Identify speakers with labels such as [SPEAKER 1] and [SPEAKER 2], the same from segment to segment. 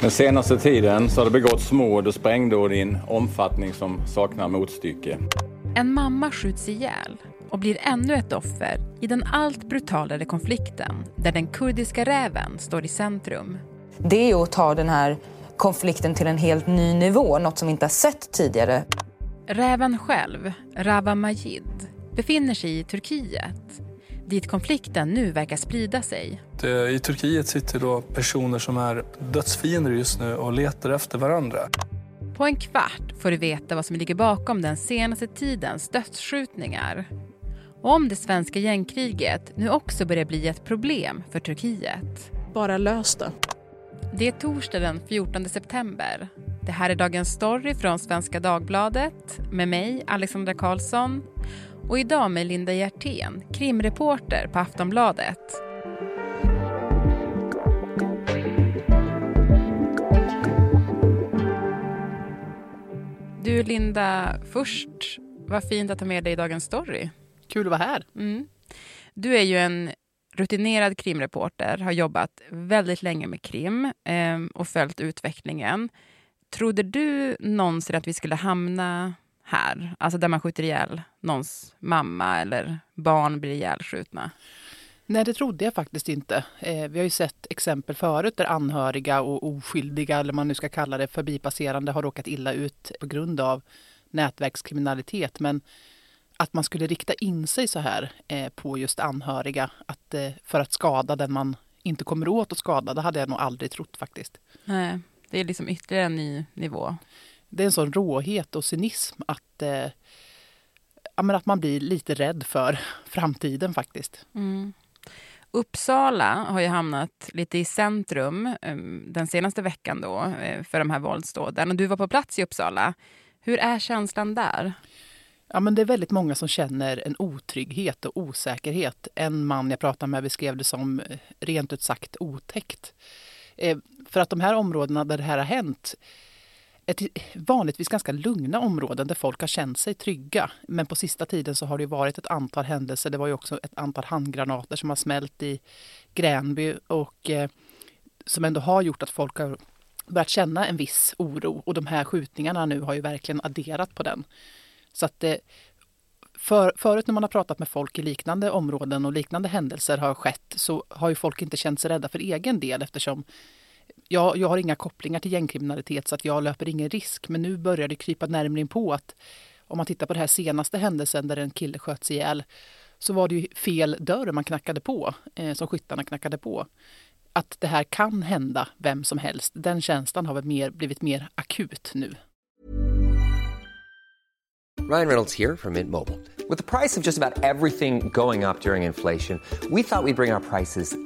[SPEAKER 1] Den senaste tiden så har det begåtts mord och sprängdåd i en omfattning som saknar motstycke.
[SPEAKER 2] En mamma skjuts ihjäl och blir ännu ett offer i den allt brutalare konflikten där den kurdiska räven står i centrum.
[SPEAKER 3] Det är att ta den här konflikten till en helt ny nivå, något som vi inte har sett tidigare.
[SPEAKER 2] Räven själv, Rava Majid, befinner sig i Turkiet dit konflikten nu verkar sprida sig.
[SPEAKER 4] I Turkiet sitter då personer som är dödsfiender just nu och letar efter varandra.
[SPEAKER 2] På en kvart får du veta vad som ligger bakom den senaste tidens dödsskjutningar. Och om det svenska gängkriget nu också börjar bli ett problem för Turkiet.
[SPEAKER 5] Bara lös det.
[SPEAKER 2] Det är torsdag den 14 september. Det här är Dagens Story från Svenska Dagbladet med mig, Alexandra Karlsson. Och idag med Linda Hjertén, krimreporter på Aftonbladet. Du Linda, först, vad fint att ha med dig i Dagens Story.
[SPEAKER 5] Kul att vara här.
[SPEAKER 2] Mm. Du är ju en rutinerad krimreporter, har jobbat väldigt länge med krim eh, och följt utvecklingen. Trodde du någonsin att vi skulle hamna här? Alltså där man skjuter ihjäl någons mamma eller barn blir ihjälskjutna?
[SPEAKER 5] Nej, det trodde jag faktiskt inte. Eh, vi har ju sett exempel förut där anhöriga och oskyldiga, eller man nu ska kalla det, förbipasserande har råkat illa ut på grund av nätverkskriminalitet. Men att man skulle rikta in sig så här eh, på just anhöriga att, eh, för att skada den man inte kommer åt att skada, det hade jag nog aldrig trott faktiskt.
[SPEAKER 2] Nej, det är liksom ytterligare en ny nivå.
[SPEAKER 5] Det är en sån råhet och cynism att, eh, ja, men att man blir lite rädd för framtiden faktiskt.
[SPEAKER 2] Mm. Uppsala har ju hamnat lite i centrum um, den senaste veckan då, uh, för de här våldsdåden. Och du var på plats i Uppsala. Hur är känslan där?
[SPEAKER 5] Ja, men det är väldigt många som känner en otrygghet och osäkerhet. En man jag pratade med beskrev det som eh, rent ut sagt otäckt. Eh, för att de här områdena där det här har hänt ett vanligtvis ganska lugna områden där folk har känt sig trygga. Men på sista tiden så har det varit ett antal händelser. Det var ju också ett antal handgranater som har smält i Gränby och eh, som ändå har gjort att folk har börjat känna en viss oro. Och de här skjutningarna nu har ju verkligen adderat på den. Så att det, för, förut när man har pratat med folk i liknande områden och liknande händelser har skett så har ju folk inte känt sig rädda för egen del eftersom jag, jag har inga kopplingar till gängkriminalitet så att jag löper ingen risk. Men nu börjar det krypa närmare in på att om man tittar på den här senaste händelsen där en kille sköts ihjäl så var det ju fel dörr man knackade på, eh, som skyttarna knackade på. Att det här kan hända vem som helst, den känslan har väl mer, blivit mer akut nu.
[SPEAKER 6] Ryan Reynolds här från Mint Mobile. Med priset på nästan allt som går upp under inflationen, trodde vi att vi skulle bring våra priser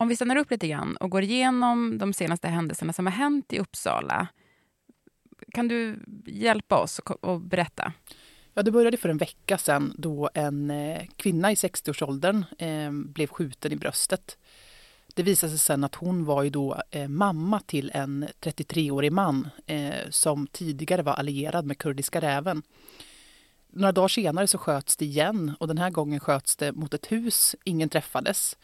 [SPEAKER 2] Om vi stannar upp lite grann och går igenom de senaste händelserna som har hänt i Uppsala. Kan du hjälpa oss och berätta?
[SPEAKER 5] Ja, det började för en vecka sedan då en eh, kvinna i 60-årsåldern eh, blev skjuten i bröstet. Det visade sig sen att hon var ju då eh, mamma till en 33-årig man eh, som tidigare var allierad med kurdiska räven. Några dagar senare så sköts det igen och den här gången sköts det mot ett hus. Ingen träffades.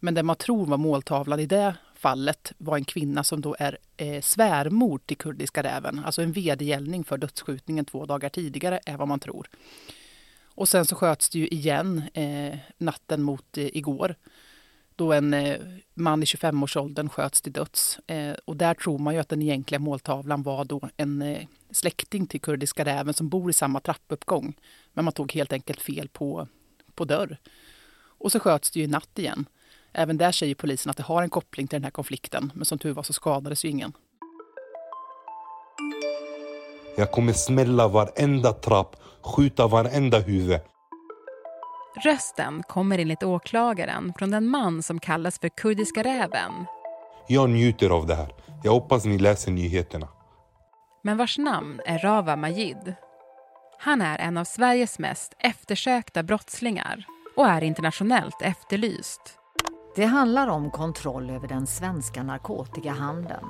[SPEAKER 5] Men det man tror var måltavlan i det fallet var en kvinna som då är eh, svärmor till kurdiska räven. Alltså en vedergällning för dödsskjutningen två dagar tidigare är vad man tror. Och sen så sköts det ju igen eh, natten mot eh, igår. Då en eh, man i 25-årsåldern sköts till döds. Eh, och där tror man ju att den egentliga måltavlan var då en eh, släkting till kurdiska räven som bor i samma trappuppgång. Men man tog helt enkelt fel på, på dörr. Och så sköts det ju natt igen. Även där säger polisen att det har en koppling till den här konflikten, men som tur var så skadades ju ingen.
[SPEAKER 7] Jag kommer smälla varenda trapp, skjuta varenda huvud.
[SPEAKER 2] Rösten kommer enligt åklagaren från den man som kallas för Kurdiska räven.
[SPEAKER 7] Jag njuter av det här. Jag hoppas ni läser nyheterna.
[SPEAKER 2] men vars namn är Rawa Majid. Han är en av Sveriges mest eftersökta brottslingar och är internationellt efterlyst.
[SPEAKER 8] Det handlar om kontroll över den svenska narkotikahandeln.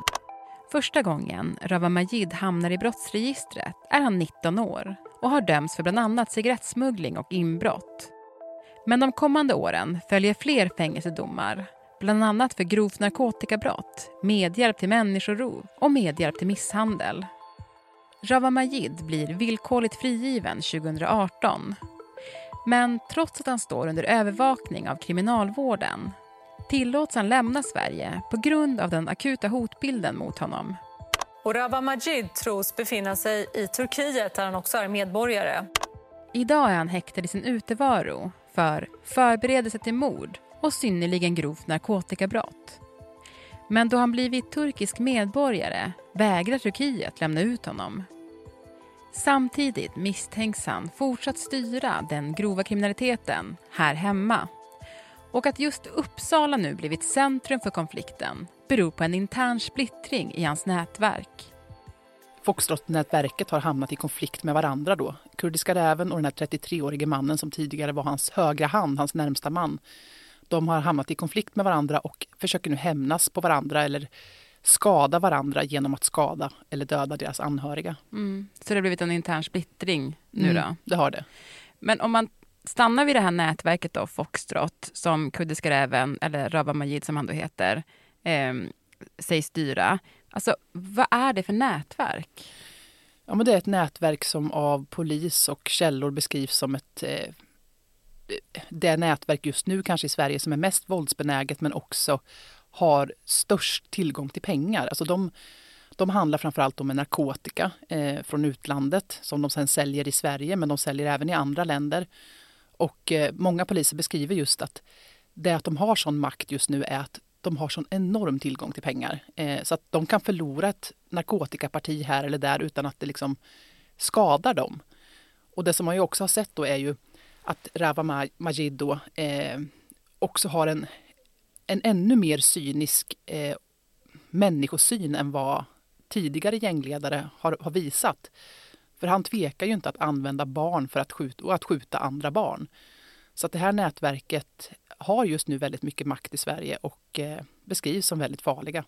[SPEAKER 2] Första gången Rawa Majid hamnar i brottsregistret är han 19 år och har dömts för bland annat cigarettsmuggling och inbrott. Men de kommande åren följer fler fängelsedomar bland annat för grovt narkotikabrott, medhjälp till människorov och medhjälp till misshandel. Rawa Majid blir villkorligt frigiven 2018. Men trots att han står under övervakning av kriminalvården tillåts han lämna Sverige på grund av den akuta hotbilden mot honom.
[SPEAKER 9] Och Rawa Majid tros befinna sig i Turkiet där han också är medborgare.
[SPEAKER 2] Idag är han häktad i sin utevaro för förberedelse till mord och synnerligen grovt narkotikabrott. Men då han blivit turkisk medborgare vägrar Turkiet lämna ut honom. Samtidigt misstänks han fortsatt styra den grova kriminaliteten här hemma. Och att just Uppsala nu blivit centrum för konflikten beror på en intern splittring i hans nätverk.
[SPEAKER 5] Foxtrot-nätverket har hamnat i konflikt med varandra då. Kurdiska räven och den här 33-årige mannen som tidigare var hans högra hand, hans närmsta man. De har hamnat i konflikt med varandra och försöker nu hämnas på varandra eller skada varandra genom att skada eller döda deras anhöriga.
[SPEAKER 2] Mm. Så det har blivit en intern splittring nu då? Mm,
[SPEAKER 5] det har det.
[SPEAKER 2] Men om man stannar vid det här nätverket då, Foxtrot, som Kurdiska räven, eller Rawa Majid som han då heter, eh, sägs styra. Alltså, vad är det för nätverk?
[SPEAKER 5] Ja, men det är ett nätverk som av polis och källor beskrivs som ett eh, det nätverk just nu kanske i Sverige som är mest våldsbenäget men också har störst tillgång till pengar. Alltså de, de handlar framförallt om narkotika eh, från utlandet som de sen säljer i Sverige men de säljer även i andra länder. Och eh, många poliser beskriver just att det att de har sån makt just nu är att de har sån enorm tillgång till pengar. Eh, så att de kan förlora ett narkotikaparti här eller där utan att det liksom skadar dem. Och det som man ju också har sett då är ju att Rawa Majid då eh, också har en, en ännu mer cynisk eh, människosyn än vad tidigare gängledare har, har, visat. För han tvekar ju inte att använda barn för att skjuta, och att skjuta andra barn. Så att det här nätverket har just nu väldigt mycket makt i Sverige och eh, beskrivs som väldigt farliga.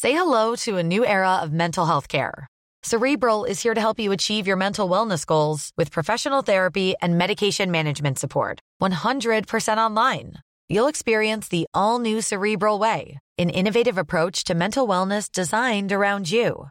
[SPEAKER 10] Say hello to a new era of mental health care. Cerebral is here to help you achieve your mental wellness goals with professional therapy and medication management support. 100% online. You'll experience the all new Cerebral Way, an innovative approach to mental wellness designed around you.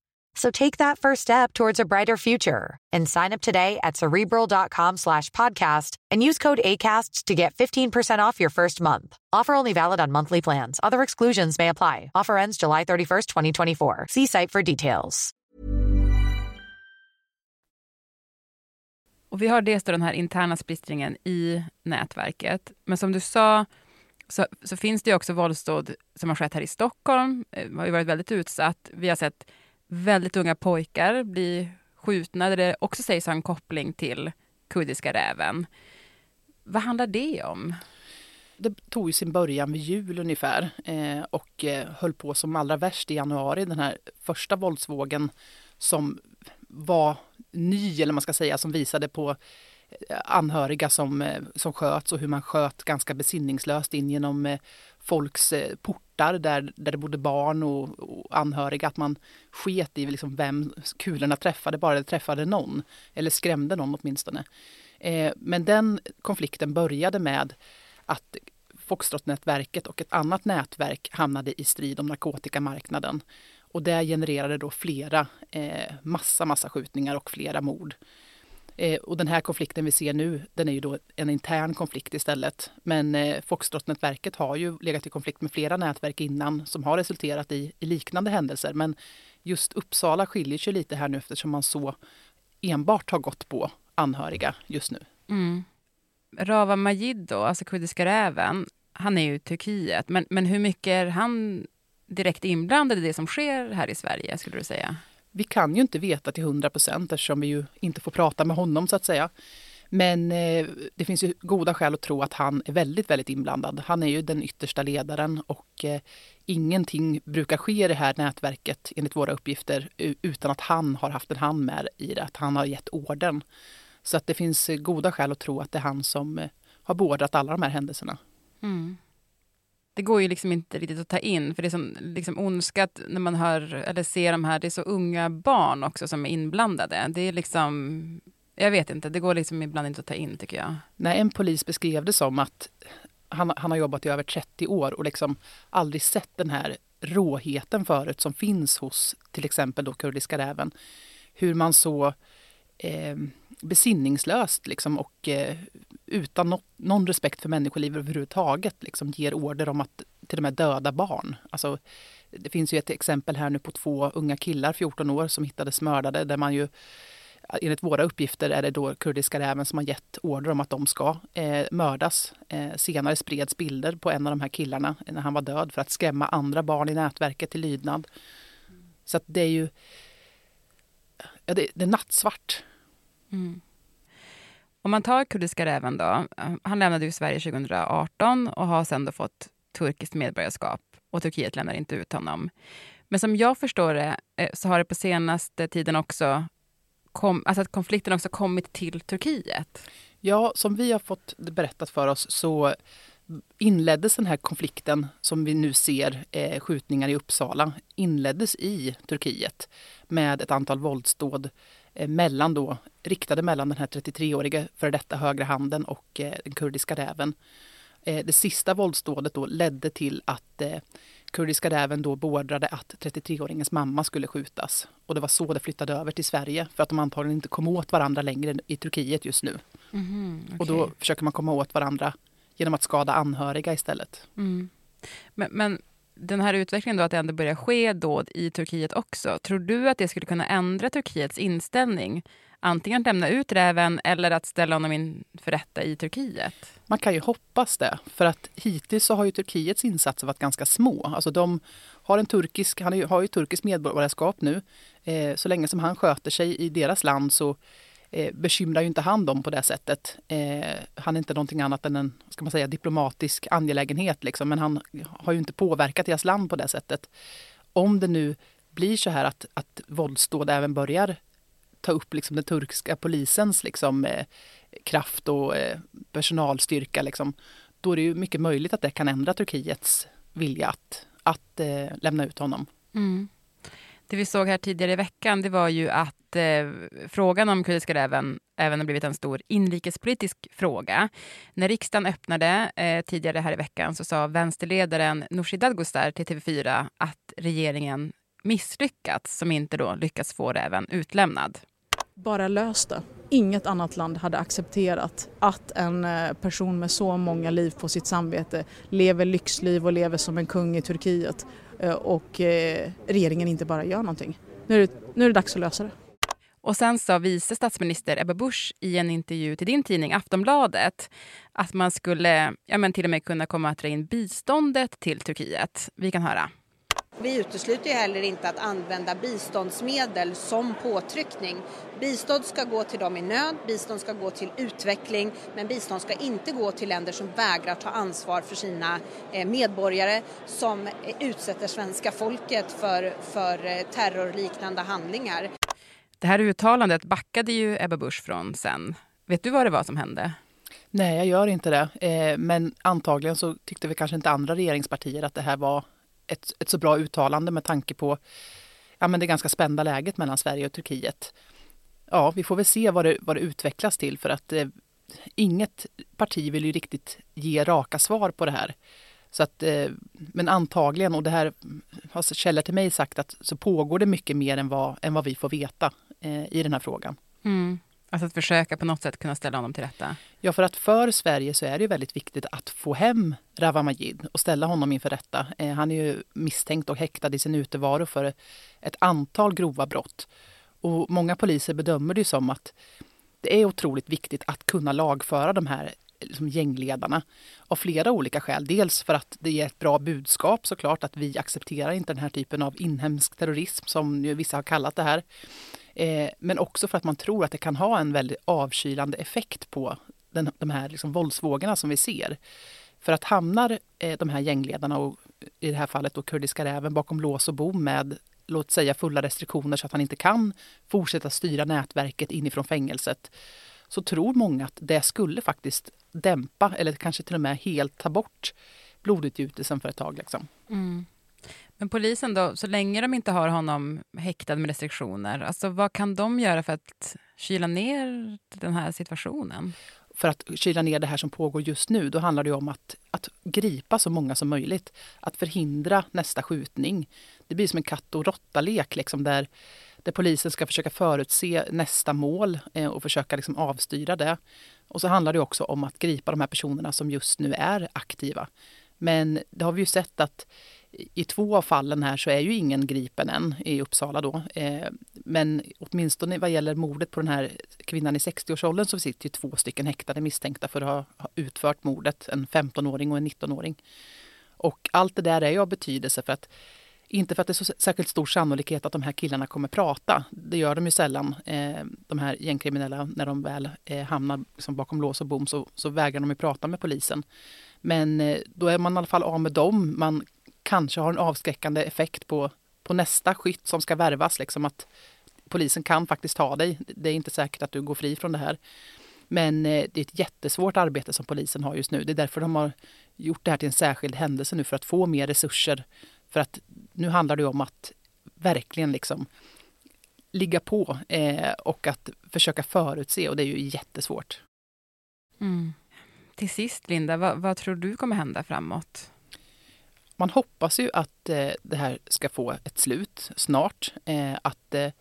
[SPEAKER 10] So take that first step towards a brighter future and sign up today at cerebral.com slash podcast and use code ACasts to get 15% off your first month. Offer only valid on monthly plans. Other exclusions may apply. Offer ends July 31st, 2024. See site for details.
[SPEAKER 2] Och vi har dels den här interna splittringen i nätverket. Men som du sa så, så finns det också våldsdåd som har skett här i Stockholm. Det har ju varit väldigt utsatt. Vi har sett väldigt unga pojkar blir skjutna där det också sägs ha en koppling till kurdiska räven. Vad handlar det om?
[SPEAKER 5] Det tog ju sin början vid jul ungefär eh, och eh, höll på som allra värst i januari. Den här första våldsvågen som var ny, eller man ska säga, som visade på eh, anhöriga som, som sköts och hur man sköt ganska besinningslöst in genom folks portar där, där det bodde barn och, och anhöriga. Att man sket i liksom vem kulorna träffade, bara det träffade någon. Eller skrämde någon åtminstone. Eh, men den konflikten började med att Foxtrot-nätverket och ett annat nätverk hamnade i strid om narkotikamarknaden. Och det genererade då flera, eh, massa, massa skjutningar och flera mord. Eh, och den här konflikten vi ser nu, den är ju då en intern konflikt istället. Men eh, Foxtrot-nätverket har ju legat i konflikt med flera nätverk innan som har resulterat i, i liknande händelser. Men just Uppsala skiljer sig lite här nu eftersom man så enbart har gått på anhöriga just nu.
[SPEAKER 2] Mm. Rawa Majid då, alltså kurdiska räven, han är ju i Turkiet, men, men hur mycket är han direkt inblandad i det som sker här i Sverige, skulle du säga?
[SPEAKER 5] Vi kan ju inte veta till 100 procent eftersom vi ju inte får prata med honom så att säga. Men eh, det finns ju goda skäl att tro att han är väldigt, väldigt inblandad. Han är ju den yttersta ledaren och eh, ingenting brukar ske i det här nätverket enligt våra uppgifter utan att han har haft en hand med i det, att han har gett orden. Så att det finns eh, goda skäl att tro att det är han som eh, har beordrat alla de här händelserna.
[SPEAKER 2] Mm. Det går ju liksom inte riktigt att ta in, för det är sån liksom ondskat när man hör eller ser de här, det är så unga barn också som är inblandade. Det är liksom, jag vet inte, det går liksom ibland inte att ta in tycker jag.
[SPEAKER 5] Nej, en polis beskrev det som att han, han har jobbat i över 30 år och liksom aldrig sett den här råheten förut som finns hos till exempel då kurdiska räven. Hur man så eh, besinningslöst liksom, och eh, utan no någon respekt för människoliv överhuvudtaget liksom, ger order om att till och med döda barn. Alltså, det finns ju ett exempel här nu på två unga killar, 14 år, som hittades mördade där man ju enligt våra uppgifter är det då kurdiska räven som har gett order om att de ska eh, mördas. Eh, senare spreds bilder på en av de här killarna när han var död för att skrämma andra barn i nätverket till lydnad. Så att det är ju ja, det, det är nattsvart.
[SPEAKER 2] Mm. Om man tar kurdiska räven då. Han lämnade ju Sverige 2018 och har sedan då fått turkiskt medborgarskap och Turkiet lämnar inte ut honom. Men som jag förstår det eh, så har det på senaste tiden också kom, alltså att konflikten också kommit till Turkiet.
[SPEAKER 5] Ja, som vi har fått berättat för oss så inleddes den här konflikten som vi nu ser, eh, skjutningar i Uppsala, inleddes i Turkiet med ett antal våldsdåd eh, mellan då, riktade mellan den här 33-åriga före detta högra handen och eh, den kurdiska räven. Eh, det sista våldsdådet då ledde till att eh, kurdiska räven då beordrade att 33-åringens mamma skulle skjutas. Och det var så det flyttade över till Sverige för att de antagligen inte kom åt varandra längre i Turkiet just nu.
[SPEAKER 2] Mm, okay.
[SPEAKER 5] Och då försöker man komma åt varandra genom att skada anhöriga istället.
[SPEAKER 2] Mm. Men, men, den här utvecklingen då att det ändå börjar ske dåd i Turkiet också. Tror du att det skulle kunna ändra Turkiets inställning? Antingen att lämna ut räven eller att ställa honom inför rätta i Turkiet?
[SPEAKER 5] Man kan ju hoppas det. För att hittills så har ju Turkiets insatser varit ganska små. Alltså de har en turkisk, han har ju turkiskt medborgarskap nu. Eh, så länge som han sköter sig i deras land så eh, bekymrar ju inte han dem på det sättet. Eh, han är inte någonting annat än en ska man säga, diplomatisk angelägenhet. Liksom, men han har ju inte påverkat deras land på det sättet. Om det nu blir så här att, att våldsdåd även börjar ta upp liksom, den turkiska polisens liksom, eh, kraft och eh, personalstyrka, liksom, då är det ju mycket möjligt att det kan ändra Turkiets vilja att, att eh, lämna ut honom.
[SPEAKER 2] Mm. Det vi såg här tidigare i veckan det var ju att eh, frågan om kurdiska räven även har blivit en stor inrikespolitisk fråga. När riksdagen öppnade eh, tidigare här i veckan så sa vänsterledaren Nooshi Dadgostar till TV4 att regeringen misslyckats som inte då lyckats få räven utlämnad.
[SPEAKER 11] Bara lös det. Inget annat land hade accepterat att en eh, person med så många liv på sitt samvete lever lyxliv och lever som en kung i Turkiet eh, och eh, regeringen inte bara gör någonting. Nu är, det, nu är det dags att lösa det.
[SPEAKER 2] Och sen sa vice statsminister Ebba Busch i en intervju till din tidning Aftonbladet att man skulle ja, men till och med kunna komma att dra in biståndet till Turkiet. Vi kan höra.
[SPEAKER 12] Vi utesluter ju heller inte att använda biståndsmedel som påtryckning. Bistånd ska gå till dem i nöd, bistånd ska gå till utveckling, men bistånd ska inte gå till länder som vägrar ta ansvar för sina eh, medborgare, som utsätter svenska folket för, för eh, terrorliknande handlingar.
[SPEAKER 2] Det här uttalandet backade ju Ebba Busch från sen. Vet du vad det var som hände?
[SPEAKER 5] Nej, jag gör inte det. Eh, men antagligen så tyckte vi kanske inte andra regeringspartier att det här var ett, ett så bra uttalande med tanke på ja, men det ganska spända läget mellan Sverige och Turkiet. Ja, vi får väl se vad det, vad det utvecklas till för att eh, inget parti vill ju riktigt ge raka svar på det här. Så att, eh, men antagligen, och det här har källor till mig sagt, att så pågår det mycket mer än vad, än vad vi får veta eh, i den här frågan.
[SPEAKER 2] Mm. Alltså att försöka på något sätt kunna ställa honom till rätta?
[SPEAKER 5] Ja, för att för Sverige så är det väldigt viktigt att få hem Rawa Majid och ställa honom inför rätta. Eh, han är ju misstänkt och häktad i sin utevaro för ett antal grova brott. Och många poliser bedömer det som att det är otroligt viktigt att kunna lagföra de här liksom gängledarna av flera olika skäl. Dels för att det ger ett bra budskap såklart att vi accepterar inte den här typen av inhemsk terrorism som ju vissa har kallat det här. Eh, men också för att man tror att det kan ha en väldigt avkylande effekt på den, de här liksom våldsvågorna som vi ser. För att hamnar eh, de här gängledarna och i det här fallet då kurdiska räven bakom lås och bom med låt säga fulla restriktioner så att han inte kan fortsätta styra nätverket inifrån fängelset så tror många att det skulle faktiskt dämpa eller kanske till och med helt ta bort blodutgjutelsen för ett tag. Liksom.
[SPEAKER 2] Mm. Men polisen då, så länge de inte har honom häktad med restriktioner, alltså vad kan de göra för att kyla ner den här situationen?
[SPEAKER 5] För att kyla ner det här som pågår just nu, då handlar det om att, att gripa så många som möjligt. Att förhindra nästa skjutning. Det blir som en katt och råtta-lek liksom där, där polisen ska försöka förutse nästa mål eh, och försöka liksom avstyra det. Och så handlar det också om att gripa de här personerna som just nu är aktiva. Men det har vi ju sett att i två av fallen här så är ju ingen gripen än i Uppsala då. Eh, men åtminstone vad gäller mordet på den här kvinnan i 60-årsåldern så sitter ju två stycken häktade misstänkta för att ha utfört mordet. En 15-åring och en 19-åring. Och allt det där är ju av betydelse för att inte för att det är så särskilt stor sannolikhet att de här killarna kommer prata. Det gör de ju sällan, eh, de här gängkriminella. När de väl eh, hamnar liksom bakom lås och bom så, så vägrar de ju prata med polisen. Men eh, då är man i alla fall av med dem. Man kanske har en avskräckande effekt på, på nästa skytt som ska värvas. Liksom att polisen kan faktiskt ta dig. Det är inte säkert att du går fri från det här. Men eh, det är ett jättesvårt arbete som polisen har just nu. Det är därför de har gjort det här till en särskild händelse nu för att få mer resurser. För att nu handlar det om att verkligen liksom ligga på eh, och att försöka förutse och det är ju jättesvårt.
[SPEAKER 2] Mm. Till sist Linda, vad, vad, tror du kommer hända framåt?
[SPEAKER 5] Man hoppas ju att eh, det här ska få ett slut snart. Eh, att eh,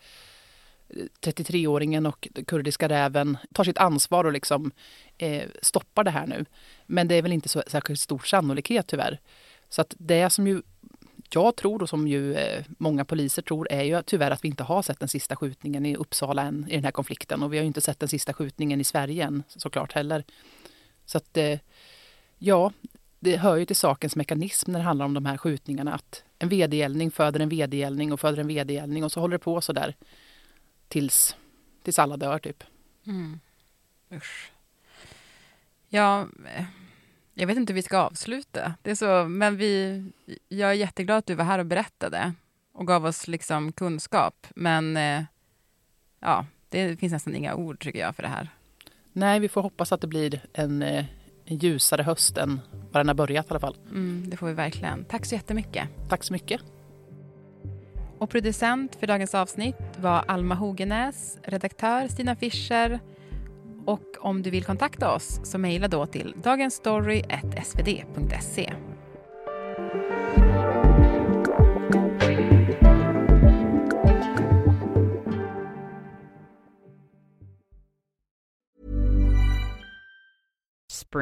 [SPEAKER 5] 33-åringen och kurdiska räven tar sitt ansvar och liksom eh, stoppar det här nu. Men det är väl inte så särskilt stor sannolikhet tyvärr. Så att det som ju jag tror och som ju eh, många poliser tror är ju tyvärr att vi inte har sett den sista skjutningen i Uppsala än i den här konflikten. Och vi har inte sett den sista skjutningen i Sverige än såklart heller. Så att eh, ja, det hör ju till sakens mekanism när det handlar om de här skjutningarna att en vedergällning föder en vedergällning och föder en vedergällning och så håller det på så där tills, tills alla dör typ.
[SPEAKER 2] Mm. Usch. Ja, jag vet inte hur vi ska avsluta. Det är så, men vi, jag är jätteglad att du var här och berättade och gav oss liksom kunskap. Men eh, ja, det finns nästan inga ord tycker jag för det här.
[SPEAKER 5] Nej, vi får hoppas att det blir en, eh, en ljusare höst än vad den har börjat i alla fall.
[SPEAKER 2] Mm, det får vi verkligen. Tack så jättemycket.
[SPEAKER 5] Tack så mycket.
[SPEAKER 2] Och producent för dagens avsnitt var Alma Hogenäs, redaktör Stina Fischer och om du vill kontakta oss så mejla då till dagensstory.svd.se.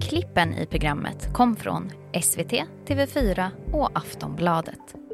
[SPEAKER 13] Klippen i programmet kom från SVT, TV4 och Aftonbladet.